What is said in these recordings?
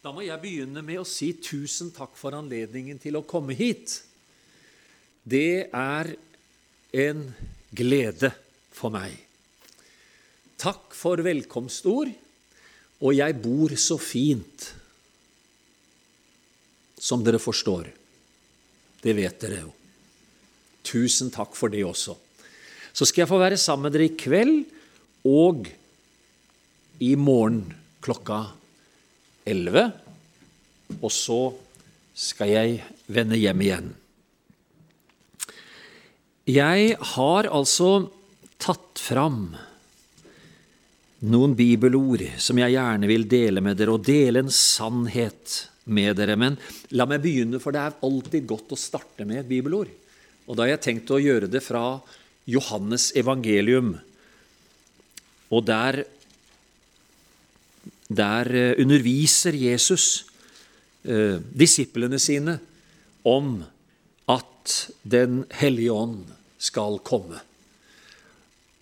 Da må jeg begynne med å si tusen takk for anledningen til å komme hit. Det er en glede for meg. Takk for velkomstord, og jeg bor så fint, som dere forstår. Det vet dere jo. Tusen takk for det også. Så skal jeg få være sammen med dere i kveld og i morgen klokka 11. Og så skal jeg vende hjem igjen. Jeg har altså tatt fram noen bibelord som jeg gjerne vil dele med dere, og dele en sannhet med dere. Men la meg begynne, for det er alltid godt å starte med et bibelord. Og da har jeg tenkt å gjøre det fra Johannes evangelium. Og der, der eh, underviser Jesus eh, disiplene sine om at Den hellige ånd skal komme.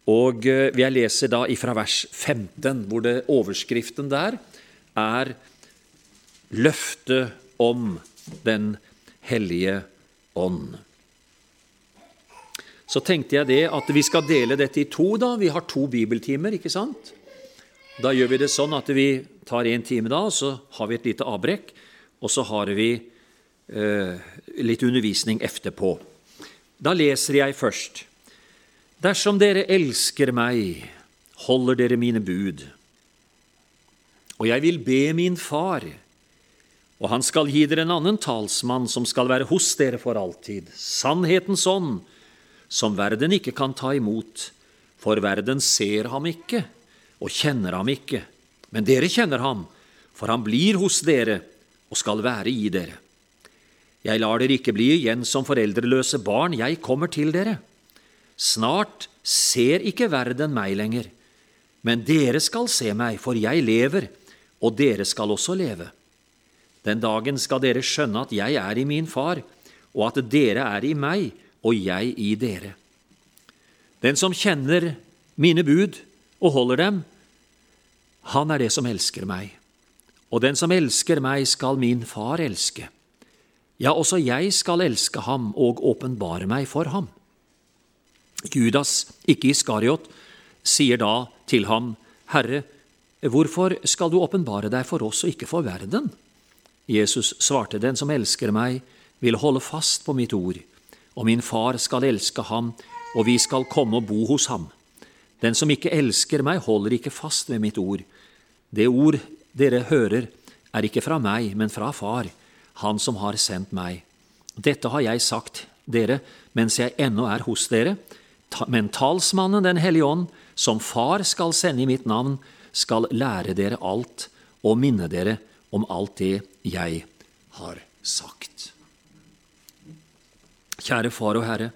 Og eh, Jeg leser da ifra vers 15, hvor det, overskriften der er løftet om Den hellige ånd. Så tenkte jeg det at vi skal dele dette i to. da. Vi har to bibeltimer, ikke sant? Da gjør vi det sånn at vi tar én time da, så har vi et lite avbrekk. Og så har vi eh, litt undervisning etterpå. Da leser jeg først. Dersom dere elsker meg, holder dere mine bud. Og jeg vil be min far, og han skal gi dere en annen talsmann som skal være hos dere for alltid, sannhetens ånd, som verden ikke kan ta imot, for verden ser ham ikke og kjenner ham ikke. Men dere kjenner ham, for han blir hos dere og skal være i dere. Jeg lar dere ikke bli igjen som foreldreløse barn, jeg kommer til dere. Snart ser ikke verden meg lenger, men dere skal se meg, for jeg lever, og dere skal også leve. Den dagen skal dere skjønne at jeg er i min far, og at dere er i meg, og jeg i dere. Den som kjenner mine bud og holder dem, han er det som elsker meg. Og den som elsker meg, skal min far elske. Ja, også jeg skal elske ham og åpenbare meg for ham. Judas, ikke Iskariot, sier da til ham, Herre, hvorfor skal du åpenbare deg for oss og ikke for verden? Jesus svarte, Den som elsker meg, vil holde fast på mitt ord og min far skal elske ham, og vi skal komme og bo hos ham. Den som ikke elsker meg, holder ikke fast ved mitt ord. Det ord dere hører, er ikke fra meg, men fra Far, Han som har sendt meg. Dette har jeg sagt dere mens jeg ennå er hos dere, men talsmannen Den hellige ånd, som Far skal sende i mitt navn, skal lære dere alt og minne dere om alt det jeg har sagt. Kjære Far og Herre,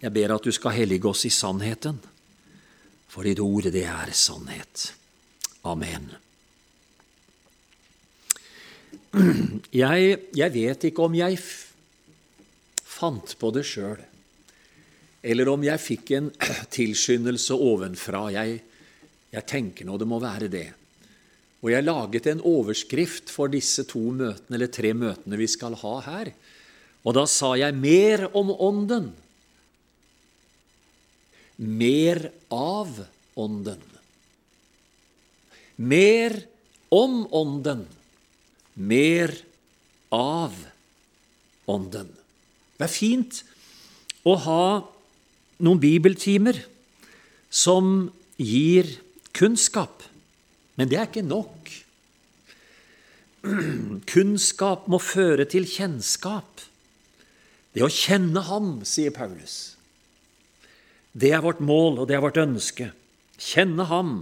jeg ber at du skal hellige oss i sannheten, for ditt ord, det er sannhet. Amen. Jeg, jeg vet ikke om jeg fant på det sjøl, eller om jeg fikk en tilskyndelse ovenfra. Jeg, jeg tenker nå det må være det. Og jeg laget en overskrift for disse to møtene, eller tre møtene vi skal ha her. Og da sa jeg mer om Ånden. Mer av Ånden. Mer om Ånden. Mer av Ånden. Det er fint å ha noen bibeltimer som gir kunnskap, men det er ikke nok. Kunnskap må føre til kjennskap. Det å kjenne Ham, sier Paulus. Det er vårt mål, og det er vårt ønske. Kjenne Ham.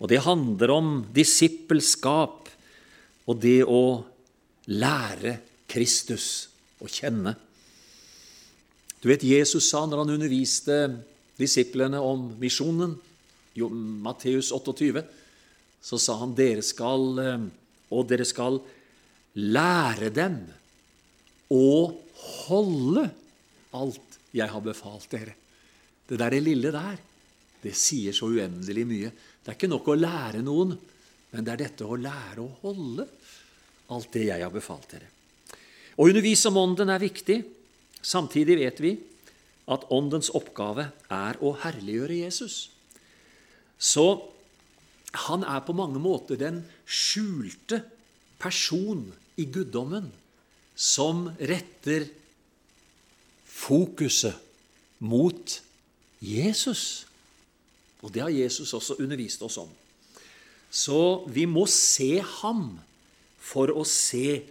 Og det handler om disippelskap og det å lære Kristus å kjenne. Du vet, Jesus sa når han underviste disiplene om misjonen, Matteus 28, så sa han dere skal, eh, og dere skal lære dem å holde alt jeg har befalt dere. Det der det lille der, det sier så uendelig mye. Det er ikke nok å lære noen, men det er dette å lære å holde. alt det jeg har befalt dere. Å undervise om Ånden er viktig. Samtidig vet vi at Åndens oppgave er å herliggjøre Jesus. Så han er på mange måter den skjulte person i guddommen som retter fokuset mot Jesus. Og det har Jesus også undervist oss om. Så vi må se ham for å se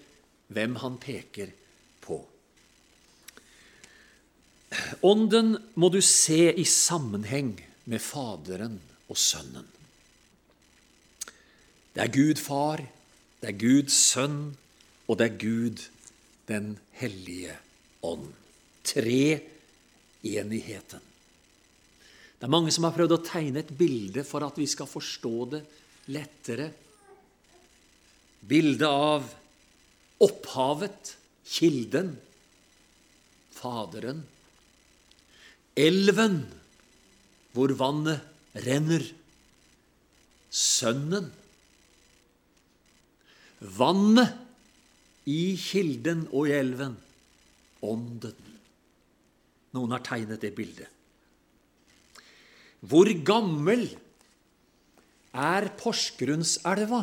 hvem han peker på. Ånden må du se i sammenheng med Faderen og Sønnen. Det er Gud Far, det er Guds Sønn, og det er Gud Den hellige ånd. Treenigheten. Det er mange som har prøvd å tegne et bilde for at vi skal forstå det lettere. Bildet av opphavet, kilden, Faderen. Elven, hvor vannet renner. Sønnen. Vannet i kilden og i elven. Ånden. Noen har tegnet det bildet. Hvor gammel er Porsgrunnselva?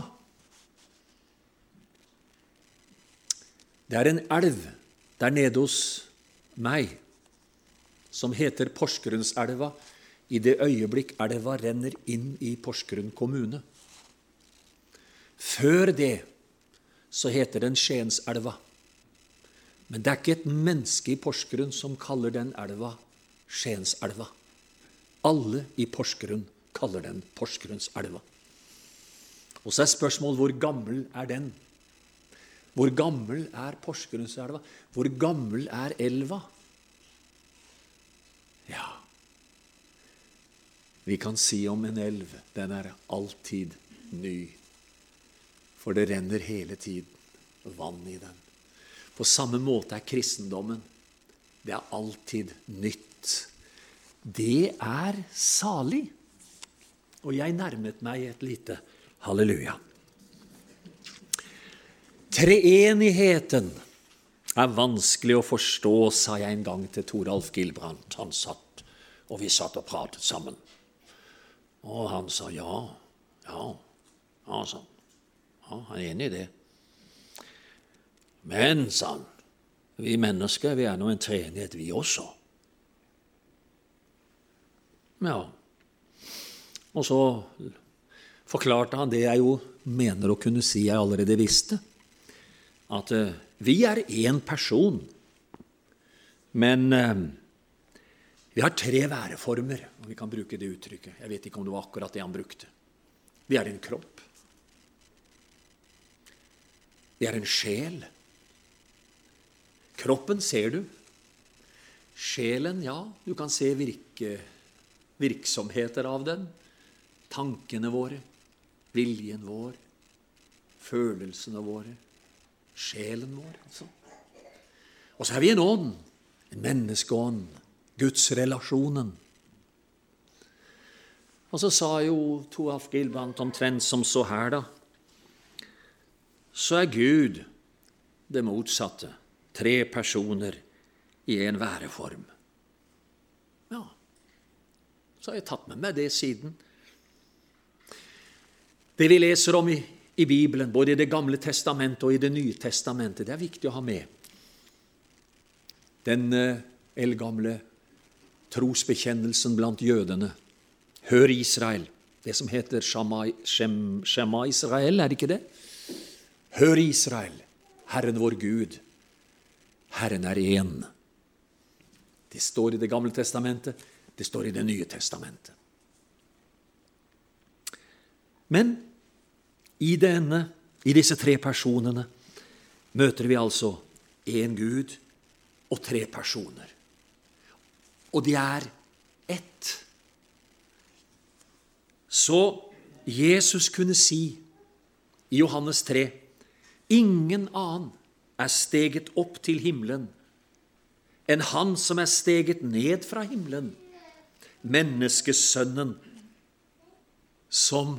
Det er en elv der nede hos meg som heter Porsgrunnselva i det øyeblikk elva renner inn i Porsgrunn kommune. Før det så heter den Skienselva. Men det er ikke et menneske i Porsgrunn som kaller den elva Skienselva. Alle i Porsgrunn kaller den Porsgrunnselva. Og så er spørsmålet hvor gammel er den? Hvor gammel er Porsgrunnselva? Hvor gammel er elva? Ja Vi kan si om en elv den er alltid ny for det renner hele tiden vann i den. På samme måte er kristendommen. Det er alltid nytt. Det er salig. Og jeg nærmet meg et lite halleluja. Treenigheten er vanskelig å forstå, sa jeg en gang til Toralf Gilbrandt. Han satt, og vi satt og pratet sammen. Og han sa ja, ja, ja, sånn. Ja, han er enig i det. Men, sa han, vi mennesker vi er nå en treenighet, vi også. Ja. Og så forklarte han det jeg jo mener å kunne si jeg allerede visste, at uh, vi er én person, men uh, vi har tre væreformer, om vi kan bruke det uttrykket. Jeg vet ikke om det var akkurat det han brukte. Vi er en kropp. Vi er en sjel. Kroppen ser du. Sjelen, ja, du kan se virke, virksomheter av den. Tankene våre, viljen vår, følelsene våre. Sjelen vår, altså. Og så er vi en ånd, en menneskeånd, gudsrelasjonen. Og så sa jo Toaf Gilbrandt omtrent som så her, da så er Gud det motsatte. Tre personer i en væreform. Så har jeg tatt med meg det siden. Det vi leser om i, i Bibelen, både i Det gamle testamentet og i Det nye testamentet, det er viktig å ha med. Den eh, eldgamle trosbekjennelsen blant jødene. Hør Israel, det som heter Shema, Shema Israel, er det ikke det? Hør, Israel, Herren vår Gud, Herren er én. Det står i Det gamle testamentet, det står i Det nye testamentet. Men i denne, i disse tre personene, møter vi altså én Gud og tre personer. Og de er ett. Så Jesus kunne si i Johannes 3 Ingen annen er steget opp til himmelen enn Han som er steget ned fra himmelen, menneskesønnen, som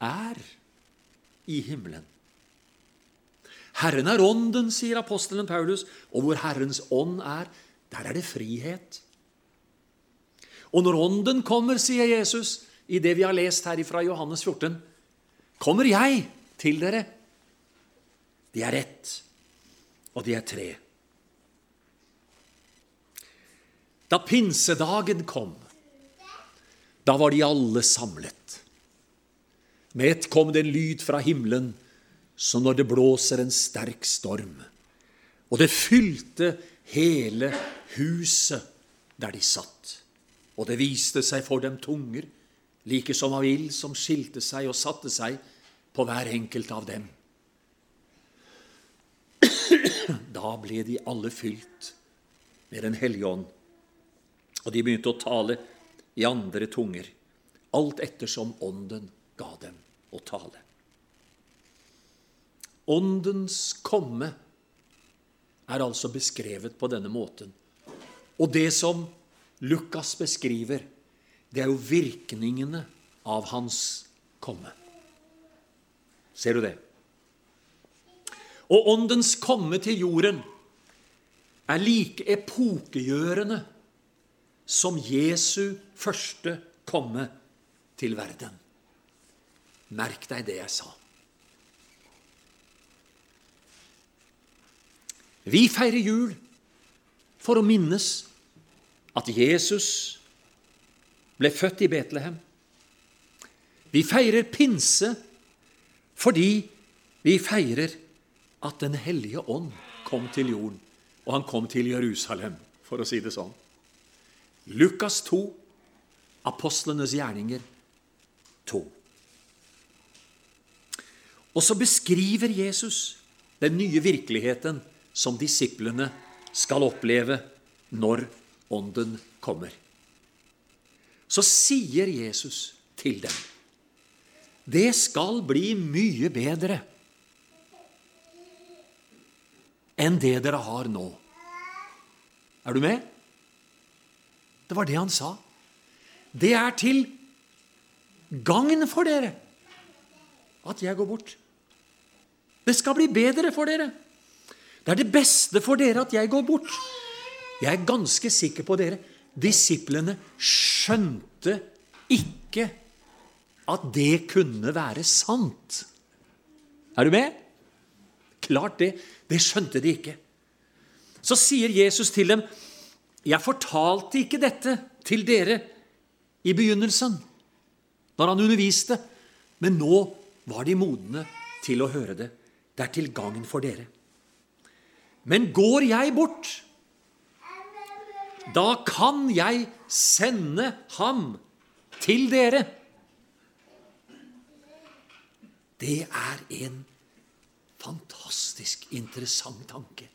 er i himmelen. Herren er ånden, sier apostelen Paulus, og hvor Herrens ånd er, der er det frihet. Og når ånden kommer, sier Jesus, i det vi har lest her fra Johannes 14, kommer jeg til dere. De er ett, og de er tre. Da pinsedagen kom, da var de alle samlet. Med ett kom det en lyd fra himmelen som når det blåser en sterk storm. Og det fylte hele huset der de satt. Og det viste seg for dem tunger, like som av ild, som skilte seg og satte seg på hver enkelt av dem. Da ble de alle fylt med Den hellige ånd, og de begynte å tale i andre tunger, alt ettersom Ånden ga dem å tale. Åndens komme er altså beskrevet på denne måten. Og det som Lukas beskriver, det er jo virkningene av hans komme. Ser du det? Og åndens komme til jorden er like epokegjørende som Jesu første komme til verden. Merk deg det jeg sa. Vi feirer jul for å minnes at Jesus ble født i Betlehem. Vi feirer pinse fordi vi feirer at Den hellige ånd kom til jorden, og han kom til Jerusalem, for å si det sånn. Lukas 2, apostlenes gjerninger 2. Og så beskriver Jesus den nye virkeligheten som disiplene skal oppleve når Ånden kommer. Så sier Jesus til dem det skal bli mye bedre enn det dere har nå. Er du med? Det var det han sa. Det er til gagn for dere at jeg går bort. Det skal bli bedre for dere. Det er det beste for dere at jeg går bort. Jeg er ganske sikker på dere. Disiplene skjønte ikke at det kunne være sant. Er du med? Klart det. Det skjønte de ikke. Så sier Jesus til dem, 'Jeg fortalte ikke dette til dere i begynnelsen, når han underviste, men nå var de modne til å høre det. Det er til gagn for dere.' Men går jeg bort, da kan jeg sende ham til dere. Det er en fantastisk interessant tanke.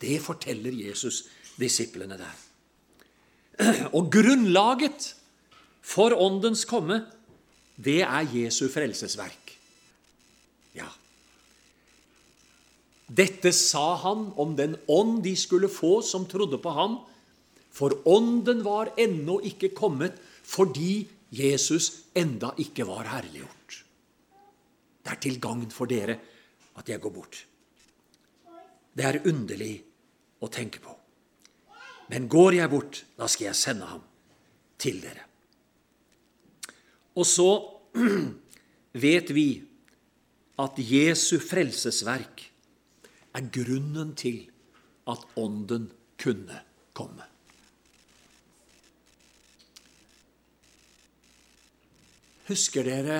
Det forteller Jesus disiplene der. Og grunnlaget for Åndens komme, det er Jesu frelsesverk. Ja. Dette sa han om den ånd de skulle få som trodde på ham, for ånden var ennå ikke kommet fordi Jesus enda ikke var herliggjort. Det er til gagn for dere at jeg går bort. Det er underlig å tenke på. Men går jeg bort, da skal jeg sende ham til dere. Og så vet vi at Jesu frelsesverk er grunnen til at Ånden kunne komme. Husker dere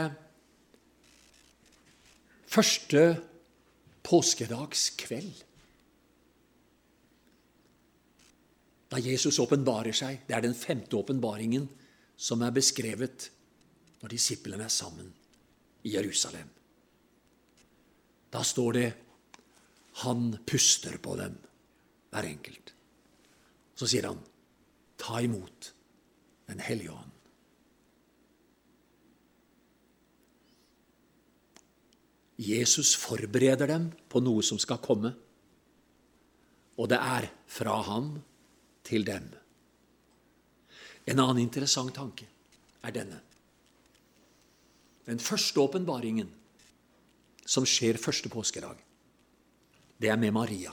første påskedagskveld? Da Jesus åpenbarer seg. Det er den femte åpenbaringen som er beskrevet når disiplene er sammen i Jerusalem. Da står det han puster på dem, hver enkelt. Så sier han, ta imot Den hellige ånd. Jesus forbereder dem på noe som skal komme, og det er fra ham til dem. En annen interessant tanke er denne. Den første åpenbaringen som skjer første påskedag, det er med Maria.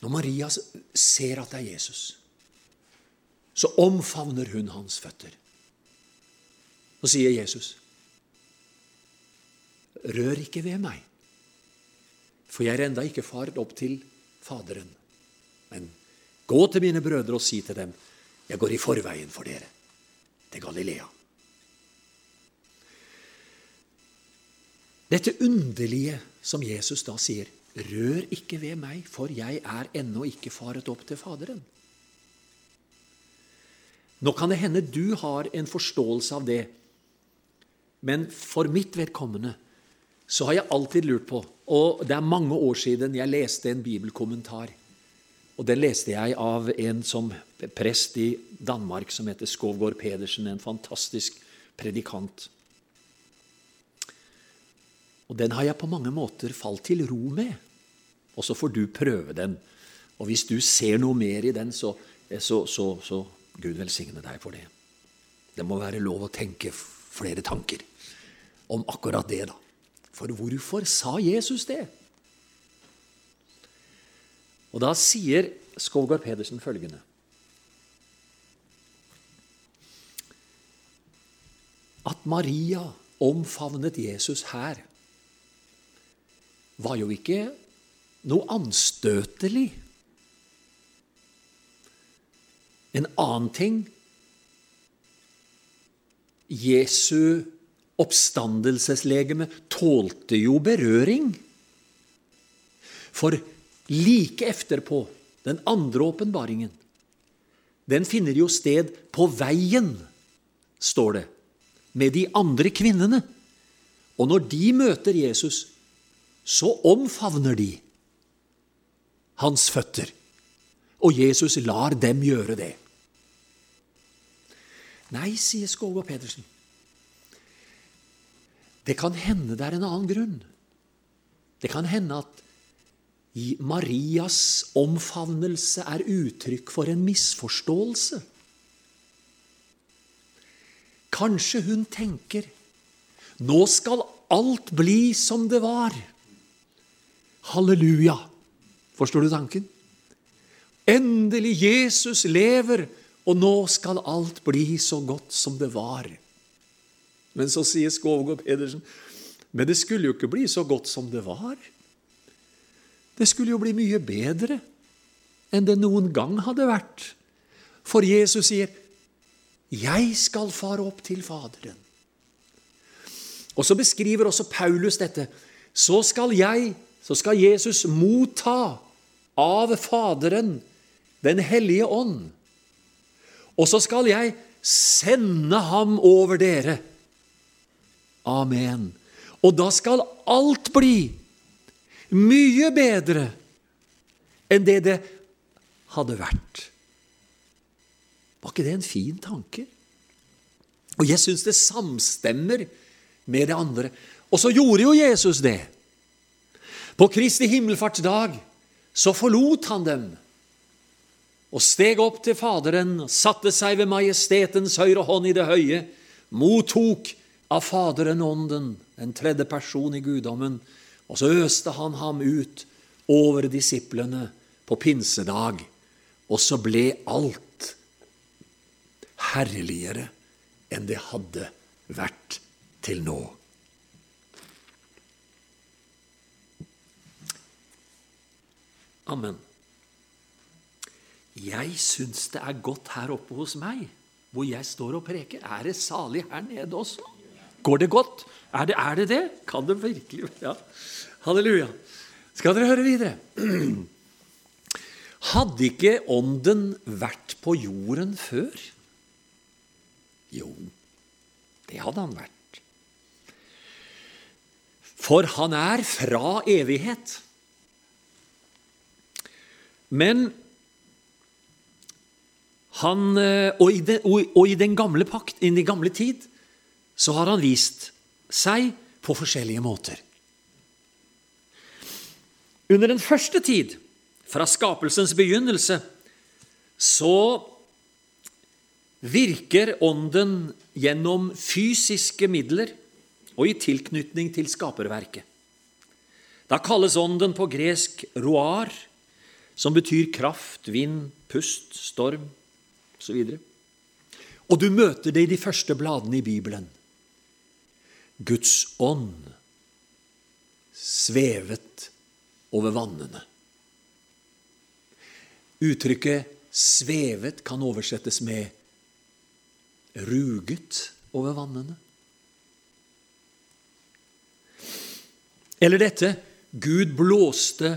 Når Maria ser at det er Jesus, så omfavner hun hans føtter. Og sier Jesus, 'Rør ikke ved meg, for jeg er enda ikke faret opp til Faderen.' Men gå til mine brødre og si til dem, 'Jeg går i forveien for dere, til Galilea.' Dette underlige som Jesus da sier, 'Rør ikke ved meg, for jeg er ennå ikke faret opp til Faderen'. Nå kan det hende du har en forståelse av det, men for mitt vedkommende så har jeg alltid lurt på Og det er mange år siden jeg leste en bibelkommentar. Og Den leste jeg av en som prest i Danmark som heter Skovgård Pedersen, en fantastisk predikant. Og Den har jeg på mange måter falt til ro med. Og så får du prøve den. Og hvis du ser noe mer i den, så, så, så, så Gud velsigne deg for det. Det må være lov å tenke flere tanker om akkurat det, da. For hvorfor sa Jesus det? Og da sier Skovgård Pedersen følgende At Maria omfavnet Jesus her, var jo ikke noe anstøtelig. En annen ting Jesu oppstandelseslegeme tålte jo berøring. For like efterpå, den andre åpenbaringen, den finner jo sted på veien, står det, med de andre kvinnene. Og når de møter Jesus, så omfavner de hans føtter. Og Jesus lar dem gjøre det. Nei, sier Skålgård Pedersen. Det kan hende det er en annen grunn. Det kan hende at Marias omfavnelse er uttrykk for en misforståelse. Kanskje hun tenker nå skal alt bli som det var. Halleluja! Forstår du tanken? Endelig, Jesus lever, og nå skal alt bli så godt som det var. Men så sier Skovgård Pedersen men det skulle jo ikke bli så godt som det var. Det skulle jo bli mye bedre enn det noen gang hadde vært. For Jesus sier, 'Jeg skal fare opp til Faderen'. Og så beskriver også Paulus dette. Så skal jeg, så skal Jesus motta av Faderen Den hellige ånd. Og så skal jeg sende ham over dere. Amen. Og da skal alt bli mye bedre enn det det hadde vært. Var ikke det en fin tanke? Og jeg syns det samstemmer med det andre. Og så gjorde jo Jesus det. På Kristi himmelfartsdag så forlot han dem og steg opp til Faderen, satte seg ved majestetens høyre hånd i det høye, mottok av Faderen Ånden, en tredje person i guddommen, og så øste han ham ut over disiplene på pinsedag, og så ble alt herligere enn det hadde vært til nå. Amen. Jeg syns det er godt her oppe hos meg, hvor jeg står og preker. Er det salig her nede også? Går det godt? Er det er det, det? Kan det virkelig Ja. Halleluja. Skal dere høre videre? Hadde ikke Ånden vært på jorden før? Jo, det hadde han vært. For han er fra evighet. Men han, eh, og, i den, og i den gamle pakt, i den gamle tid, så har han vist seg på forskjellige måter. Under den første tid, fra skapelsens begynnelse, så virker Ånden gjennom fysiske midler, og i tilknytning til skaperverket. Da kalles ånden på gresk roar, som betyr kraft, vind, pust, storm osv. Og, og du møter det i de første bladene i Bibelen. Guds ånd svevet over vannene. Uttrykket 'svevet' kan oversettes med 'ruget over vannene'. Eller dette Gud blåste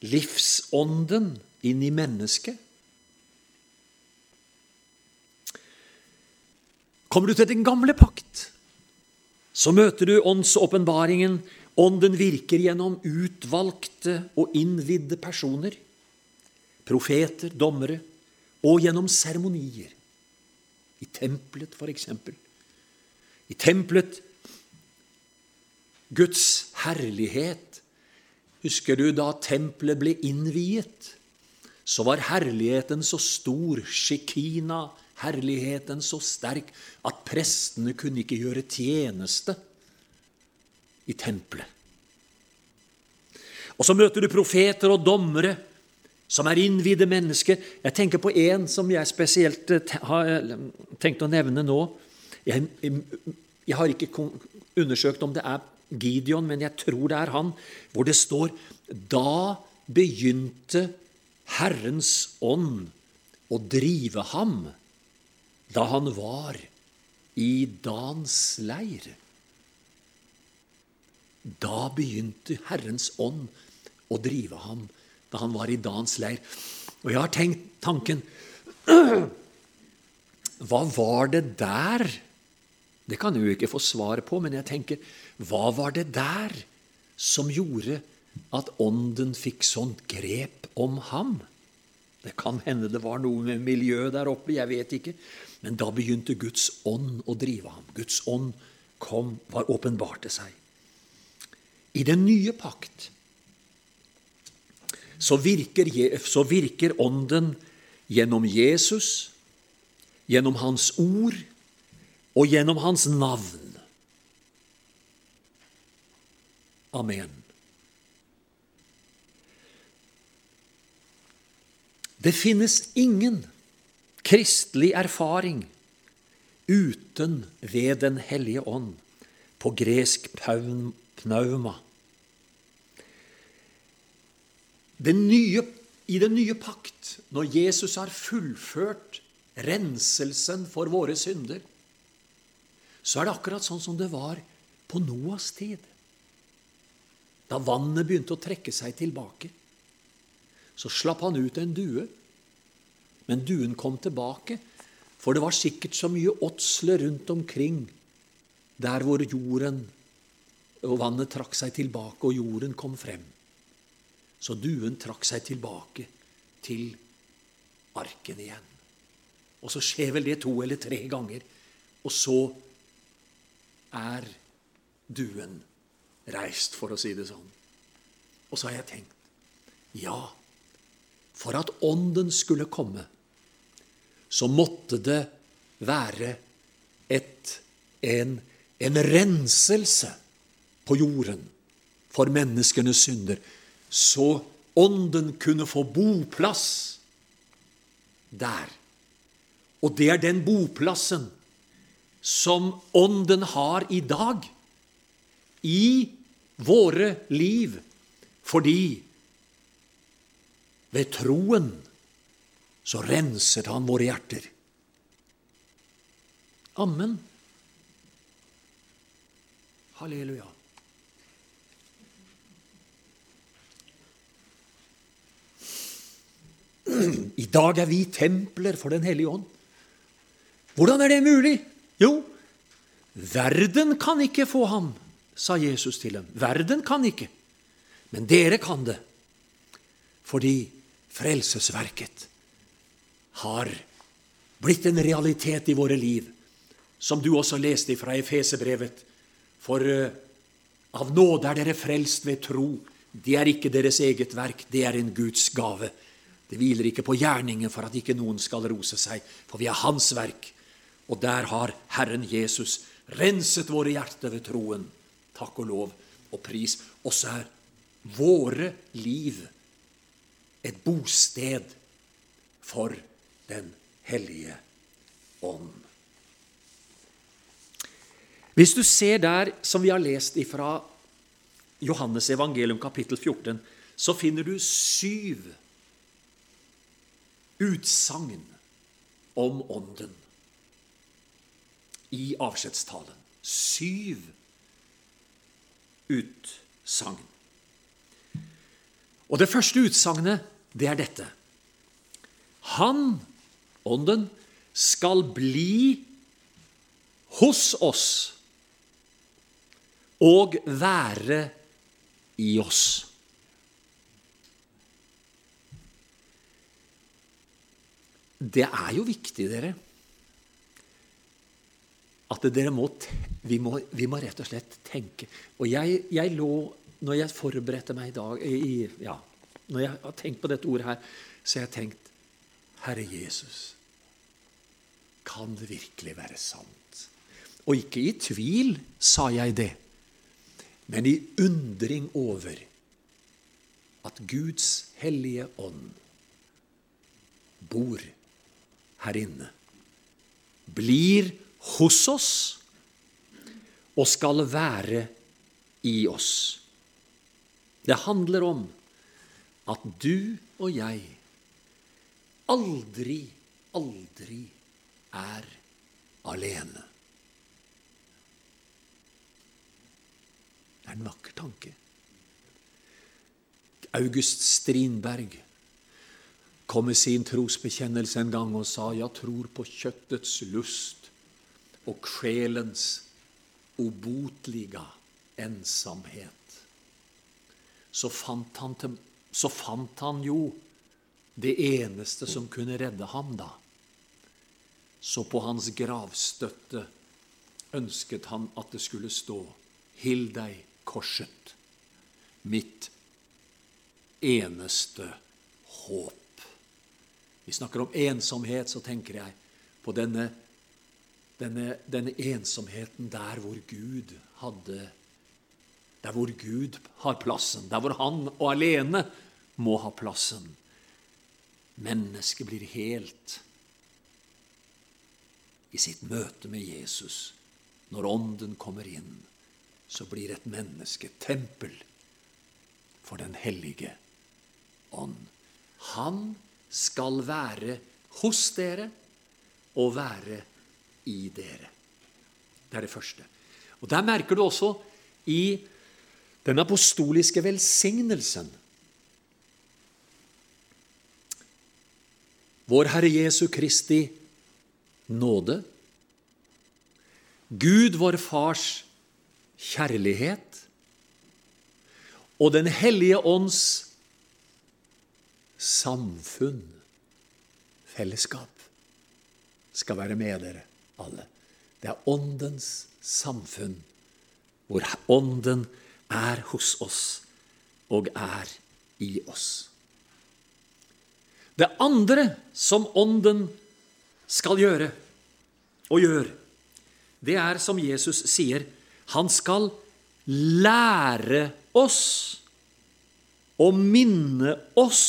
livsånden inn i mennesket. Kommer du til den gamle pakt, så møter du åndsåpenbaringen. Ånden virker gjennom utvalgte og innvidde personer, profeter, dommere, og gjennom seremonier. I tempelet, for eksempel. I tempelet Guds herlighet Husker du da tempelet ble innviet? Så var herligheten så stor, shekina, herligheten så sterk, at prestene kunne ikke gjøre tjeneste i tempelet. Og så møter du profeter og dommere som er innvidde mennesker. Jeg tenker på en som jeg spesielt eh, har eh, tenkt å nevne nå. Jeg, jeg har ikke undersøkt om det er Gideon, men jeg tror det er han, hvor det står Da begynte Herrens ånd å drive ham da han var i Dans leir. Da begynte Herrens ånd å drive ham da han var i Dans leir. Og jeg har tenkt tanken Hva var det der? Det kan jeg jo ikke få svar på, men jeg tenker hva var det der som gjorde at Ånden fikk sånt grep om ham? Det kan hende det var noe med miljøet der oppe, jeg vet ikke. Men da begynte Guds ånd å drive ham. Guds ånd kom, var åpenbarte seg. I den nye pakt så virker, så virker Ånden gjennom Jesus, gjennom Hans ord og gjennom Hans navn. Amen. Det finnes ingen kristelig erfaring uten ved Den hellige ånd, på gresk pnauma. Den nye, I den nye pakt, når Jesus har fullført renselsen for våre synder, så er det akkurat sånn som det var på Noas tid. Da vannet begynte å trekke seg tilbake, så slapp han ut en due. Men duen kom tilbake, for det var sikkert så mye åtsle rundt omkring der hvor jorden og vannet trakk seg tilbake, og jorden kom frem. Så duen trakk seg tilbake til arken igjen. Og så skjer vel det to eller tre ganger, og så er duen reist, for å si det sånn. Og så har jeg tenkt ja, for at Ånden skulle komme, så måtte det være et, en, en renselse på jorden for menneskenes synder, så Ånden kunne få boplass der. Og det er den boplassen som Ånden har i dag i våre liv, fordi ved troen så renset han våre hjerter. Amen. Halleluja. I dag er vi templer for Den hellige ånd. Hvordan er det mulig? Jo, verden kan ikke få ham sa Jesus til dem. Verden kan ikke, men dere kan det. Fordi frelsesverket har blitt en realitet i våre liv, som du også leste fra Efesebrevet. For uh, av nåde er dere frelst ved tro. Det er ikke deres eget verk, det er en Guds gave. Det hviler ikke på gjerningen for at ikke noen skal rose seg, for vi er Hans verk. Og der har Herren Jesus renset våre hjerter ved troen. Takk og lov og pris. Og så er våre liv et bosted for Den hellige ånd. Hvis du ser der som vi har lest ifra Johannes evangelium kapittel 14, så finner du syv utsagn om Ånden i avskjedstalen. Syv utsagn. Og det første utsagnet, det er dette. Han, Ånden, skal bli hos oss og være i oss. Det er jo viktig, dere, at dere må, vi, må, vi må rett og slett tenke. Og jeg, jeg lå, når jeg forberedte meg i dag i, ja, Når jeg har tenkt på dette ordet her, så har jeg tenkt Herre Jesus, kan det virkelig være sant? Og ikke i tvil sa jeg det, men i undring over at Guds hellige ånd bor her inne, blir hos oss og skal være i oss. Det handler om at du og jeg aldri, aldri er alene. Det er en vakker tanke. August Strindberg kom med sin trosbekjennelse en gang og sa 'Jeg tror på kjøttets lust og sjelens obotliga ensomhet'. Så fant, han så fant han jo det eneste som kunne redde ham, da. Så på hans gravstøtte ønsket han at det skulle stå 'Hill deg korset', mitt eneste håp. Vi snakker om ensomhet, så tenker jeg på denne, denne, denne ensomheten der hvor Gud hadde Der hvor Gud har plassen, der hvor Han og alene må ha plassen. Mennesket blir helt i sitt møte med Jesus. Når Ånden kommer inn, så blir et menneske tempel for Den hellige ånd. Han skal være hos dere og være i dere. Det er det første. Og Der merker du også i den apostoliske velsignelsen Vår Herre Jesu Kristi nåde, Gud vår Fars kjærlighet og Den hellige ånds samfunn, fellesskap, skal være med dere alle. Det er Åndens samfunn, hvor Ånden er hos oss og er i oss. Det andre som Ånden skal gjøre, og gjør, det er som Jesus sier, han skal lære oss og minne oss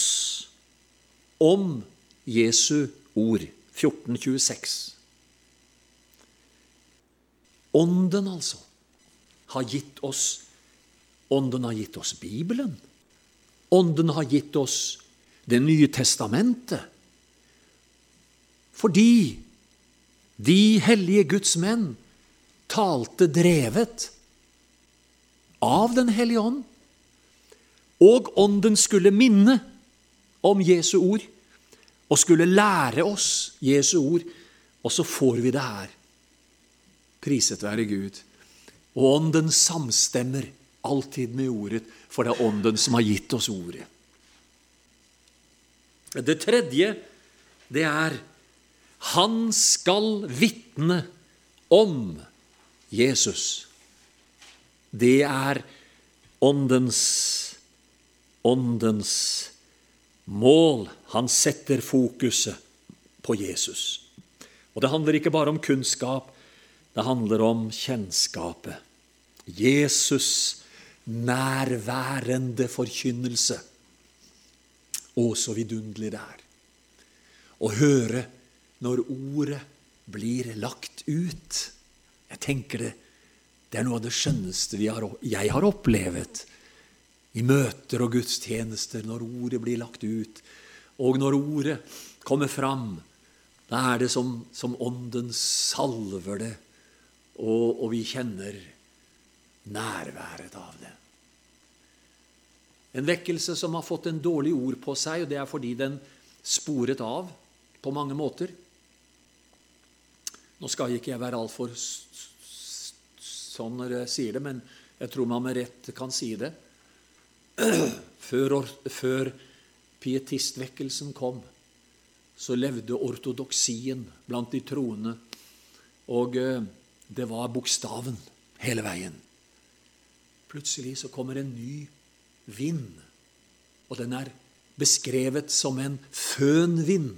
om Jesu ord. 1426. Ånden, altså, har gitt oss Ånden har gitt oss Bibelen. Ånden har gitt oss Det nye testamentet. Fordi de hellige Guds menn talte drevet av Den hellige ånd og Ånden skulle minne om Jesu ord og skulle lære oss Jesu ord, og så får vi det her. Priset være Gud. Og Ånden samstemmer alltid med ordet, for det er Ånden som har gitt oss ordet. Det tredje, det er han skal vitne om Jesus. Det er Åndens åndens mål. Han setter fokuset på Jesus. Og det handler ikke bare om kunnskap, Det handler om kjennskapet. Jesus nærværende forkynnelse. Å, så vidunderlig det er å høre når ordet blir lagt ut. Jeg tenker det, det er noe av det skjønneste har, jeg har opplevd i møter og gudstjenester, når ordet blir lagt ut. Og når ordet kommer fram, da er det som, som Ånden salver det, og, og vi kjenner nærværet av det. En vekkelse som har fått en dårlig ord på seg, og det er fordi den sporet av på mange måter. Nå skal ikke jeg være altfor sånn når jeg sier det, men jeg tror man med rett kan si det. Før, før pietistvekkelsen kom, så levde ortodoksien blant de troende, og eh, det var bokstaven hele veien. Plutselig så kommer en ny vind, og den er beskrevet som en fønvind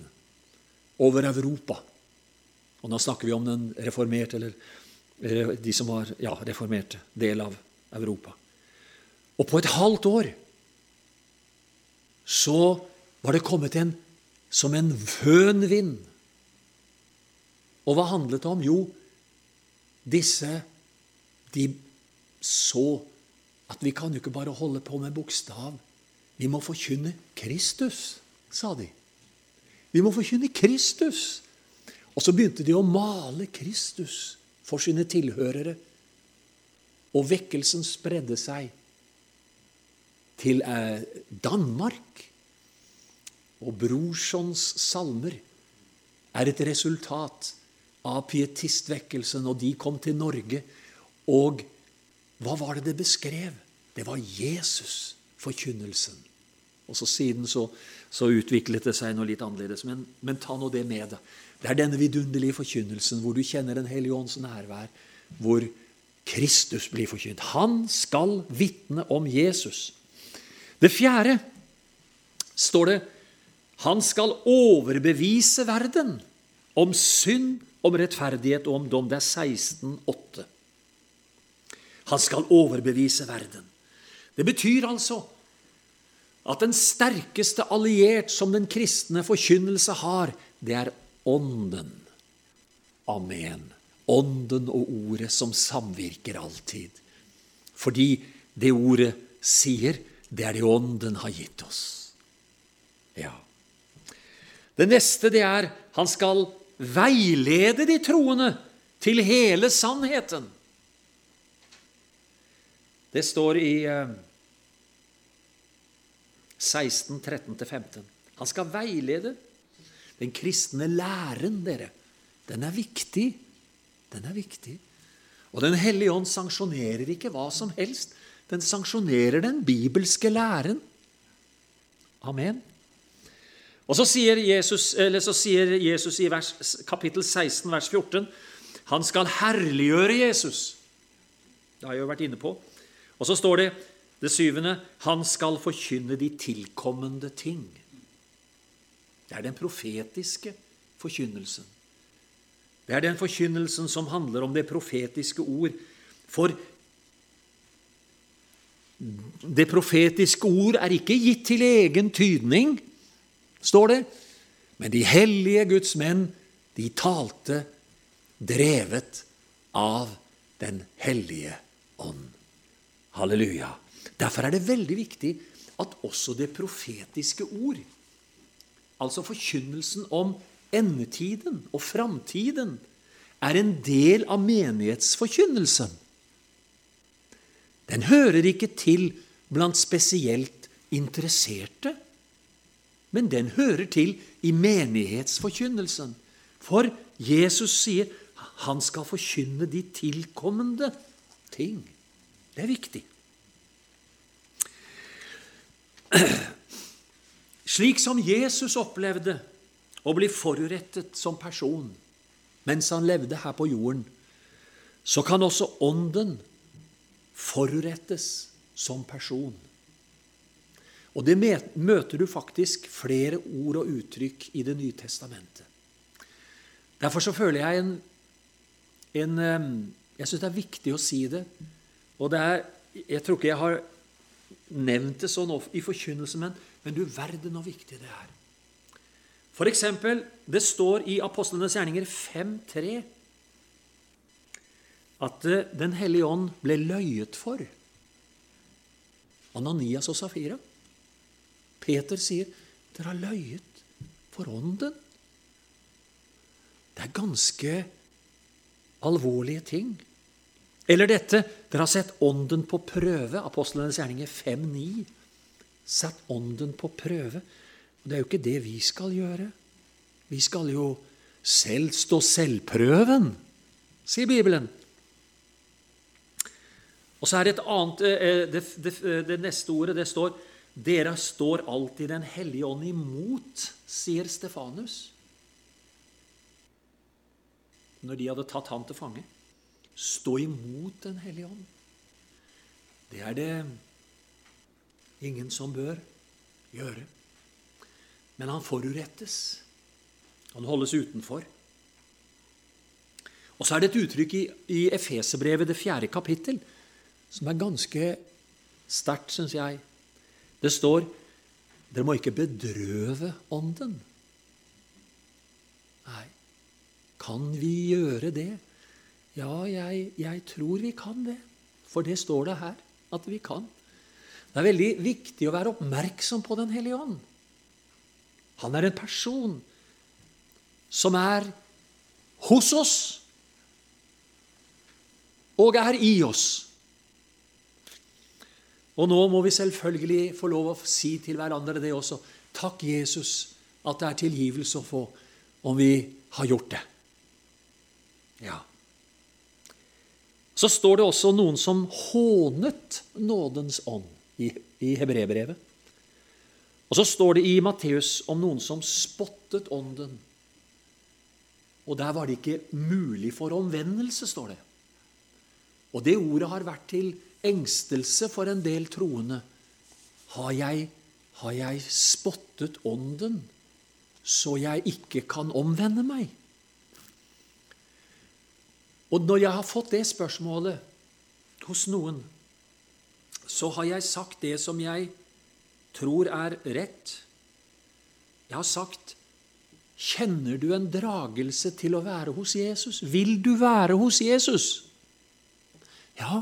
over Europa. Og nå snakker vi om den reformerte, eller de som var ja, reformerte del av Europa. Og på et halvt år så var det kommet en som en fønvind. Og hva handlet det om? Jo, disse de så at vi kan jo ikke bare holde på med bokstav. Vi må forkynne Kristus, sa de. Vi må forkynne Kristus. Og så begynte de å male Kristus for sine tilhørere. Og vekkelsen spredde seg til eh, Danmark. Og Brorsons salmer er et resultat av pietistvekkelsen, og de kom til Norge. Og hva var det det beskrev? Det var Jesus, forkynnelsen. Og så siden så så utviklet det seg noe litt annerledes. Men, men ta nå det med deg. Det er denne vidunderlige forkynnelsen hvor du kjenner Den hellige ånds nærvær, hvor Kristus blir forkynt. Han skal vitne om Jesus. Det fjerde står det han skal overbevise verden om synd, om rettferdighet og om dom. Det er 16,8. Han skal overbevise verden. Det betyr altså at den sterkeste alliert som den kristne forkynnelse har, det er Ånden. Amen. Ånden og Ordet som samvirker alltid. Fordi det Ordet sier, det er det Ånden har gitt oss. Ja. Det neste det er han skal veilede de troende til hele sannheten. Det står i eh, 16, 13-15. Han skal veilede. Den kristne læren, dere, den er viktig. Den er viktig. Og Den hellige ånd sanksjonerer ikke hva som helst. Den sanksjonerer den bibelske læren. Amen. Og så sier Jesus, så sier Jesus i vers, kapittel 16, vers 14 han skal herliggjøre Jesus. Det har jeg jo vært inne på. Og så står det det syvende han skal forkynne de tilkommende ting. Det er den profetiske forkynnelsen. Det er den forkynnelsen som handler om det profetiske ord. For det profetiske ord er ikke gitt til egen tydning, står det, men de hellige Guds menn, de talte drevet av Den hellige ånd. Halleluja. Derfor er det veldig viktig at også det profetiske ord, altså forkynnelsen om endetiden og framtiden, er en del av menighetsforkynnelsen. Den hører ikke til blant spesielt interesserte, men den hører til i menighetsforkynnelsen. For Jesus sier han skal forkynne de tilkommende ting. Det er viktig. Slik som Jesus opplevde å bli forurettet som person mens han levde her på jorden, så kan også Ånden forurettes som person. Og det møter du faktisk flere ord og uttrykk i Det nye testamentet. Derfor så føler jeg en, en Jeg syns det er viktig å si det. Og det er Jeg tror ikke jeg har nevnt det sånn i forkynnelse, men, men du verden hvor viktig det er. For eksempel, det står i Apostlenes gjerninger 5.3 at eh, Den hellige ånd ble løyet for. Ananias og Safira. Peter sier, 'Dere har løyet for ånden'. Det er ganske alvorlige ting. Eller dette dere har sett ånden på prøve. Apostlenes gjerninger 5.9. Satt ånden på prøve. Og Det er jo ikke det vi skal gjøre. Vi skal jo selv stå selvprøven, sier Bibelen. Og så er det et annet eh, eh, det, det, det neste ordet det står dere står alltid Den hellige ånd imot, sier Stefanus. Når de hadde tatt han til fange. Stå imot Den hellige ånd. Det er det ingen som bør gjøre. Men han forurettes. Han holdes utenfor. Og så er det et uttrykk i, i Efeserbrevet, det fjerde kapittel, som er ganske sterkt, syns jeg. Det står dere må ikke bedrøve Ånden. Nei, kan vi gjøre det? Ja, jeg, jeg tror vi kan det. For det står det her at vi kan. Det er veldig viktig å være oppmerksom på Den hellige ånd. Han er en person som er hos oss og er i oss. Og nå må vi selvfølgelig få lov å si til hverandre det også. Takk, Jesus, at det er tilgivelse å få om vi har gjort det. Ja. Så står det også noen som hånet nådens ånd i, i hebreerbrevet. Og så står det i Matteus om noen som spottet ånden. Og der var det ikke mulig for omvendelse, står det. Og det ordet har vært til engstelse for en del troende. Har jeg, har jeg spottet ånden så jeg ikke kan omvende meg? Og når jeg har fått det spørsmålet hos noen, så har jeg sagt det som jeg tror er rett. Jeg har sagt Kjenner du en dragelse til å være hos Jesus? Vil du være hos Jesus? Ja,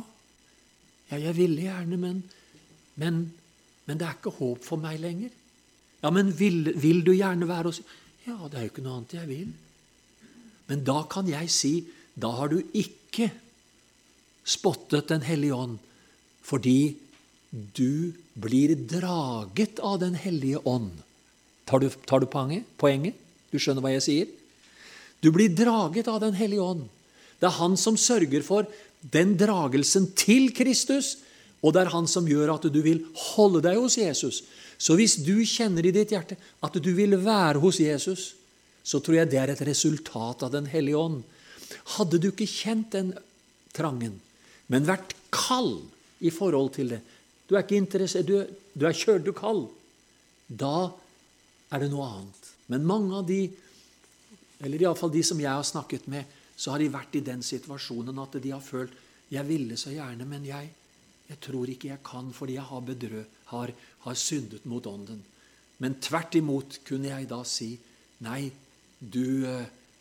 ja, jeg ville gjerne, men, men, men, det er ikke håp for meg lenger. Ja, men vil, vil du gjerne være hos Ja, det er jo ikke noe annet jeg vil. Men da kan jeg si da har du ikke spottet Den hellige ånd, fordi du blir draget av Den hellige ånd. Tar du, tar du poenget? Du skjønner hva jeg sier? Du blir draget av Den hellige ånd. Det er Han som sørger for den dragelsen til Kristus, og det er Han som gjør at du vil holde deg hos Jesus. Så hvis du kjenner i ditt hjerte at du vil være hos Jesus, så tror jeg det er et resultat av Den hellige ånd. Hadde du ikke kjent den trangen, men vært kald i forhold til det Du er ikke interessert, du, du er kjørt, du kald. Da er det noe annet. Men mange av de, eller iallfall de som jeg har snakket med, så har de vært i den situasjonen at de har følt jeg ville så gjerne, men jeg, jeg tror ikke jeg kan fordi jeg har bedrø, har, har syndet mot Ånden. Men tvert imot kunne jeg da si nei, du,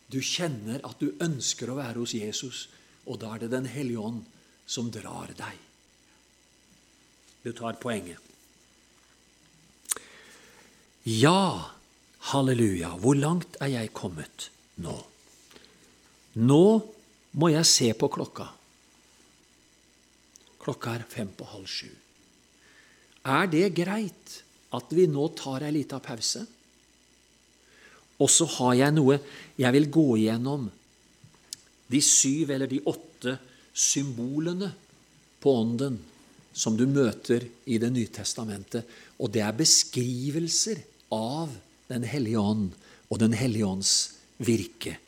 du kjenner at du ønsker å være hos Jesus, og da er det Den hellige ånd som drar deg. Du tar poenget. Ja, halleluja, hvor langt er jeg kommet nå? Nå må jeg se på klokka. Klokka er fem på halv sju. Er det greit at vi nå tar ei lita pause? Og så har jeg noe jeg vil gå igjennom. De syv eller de åtte symbolene på Ånden som du møter i Det nye testamentet. Og det er beskrivelser av Den hellige ånd og Den hellige ånds virke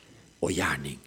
og gjerning.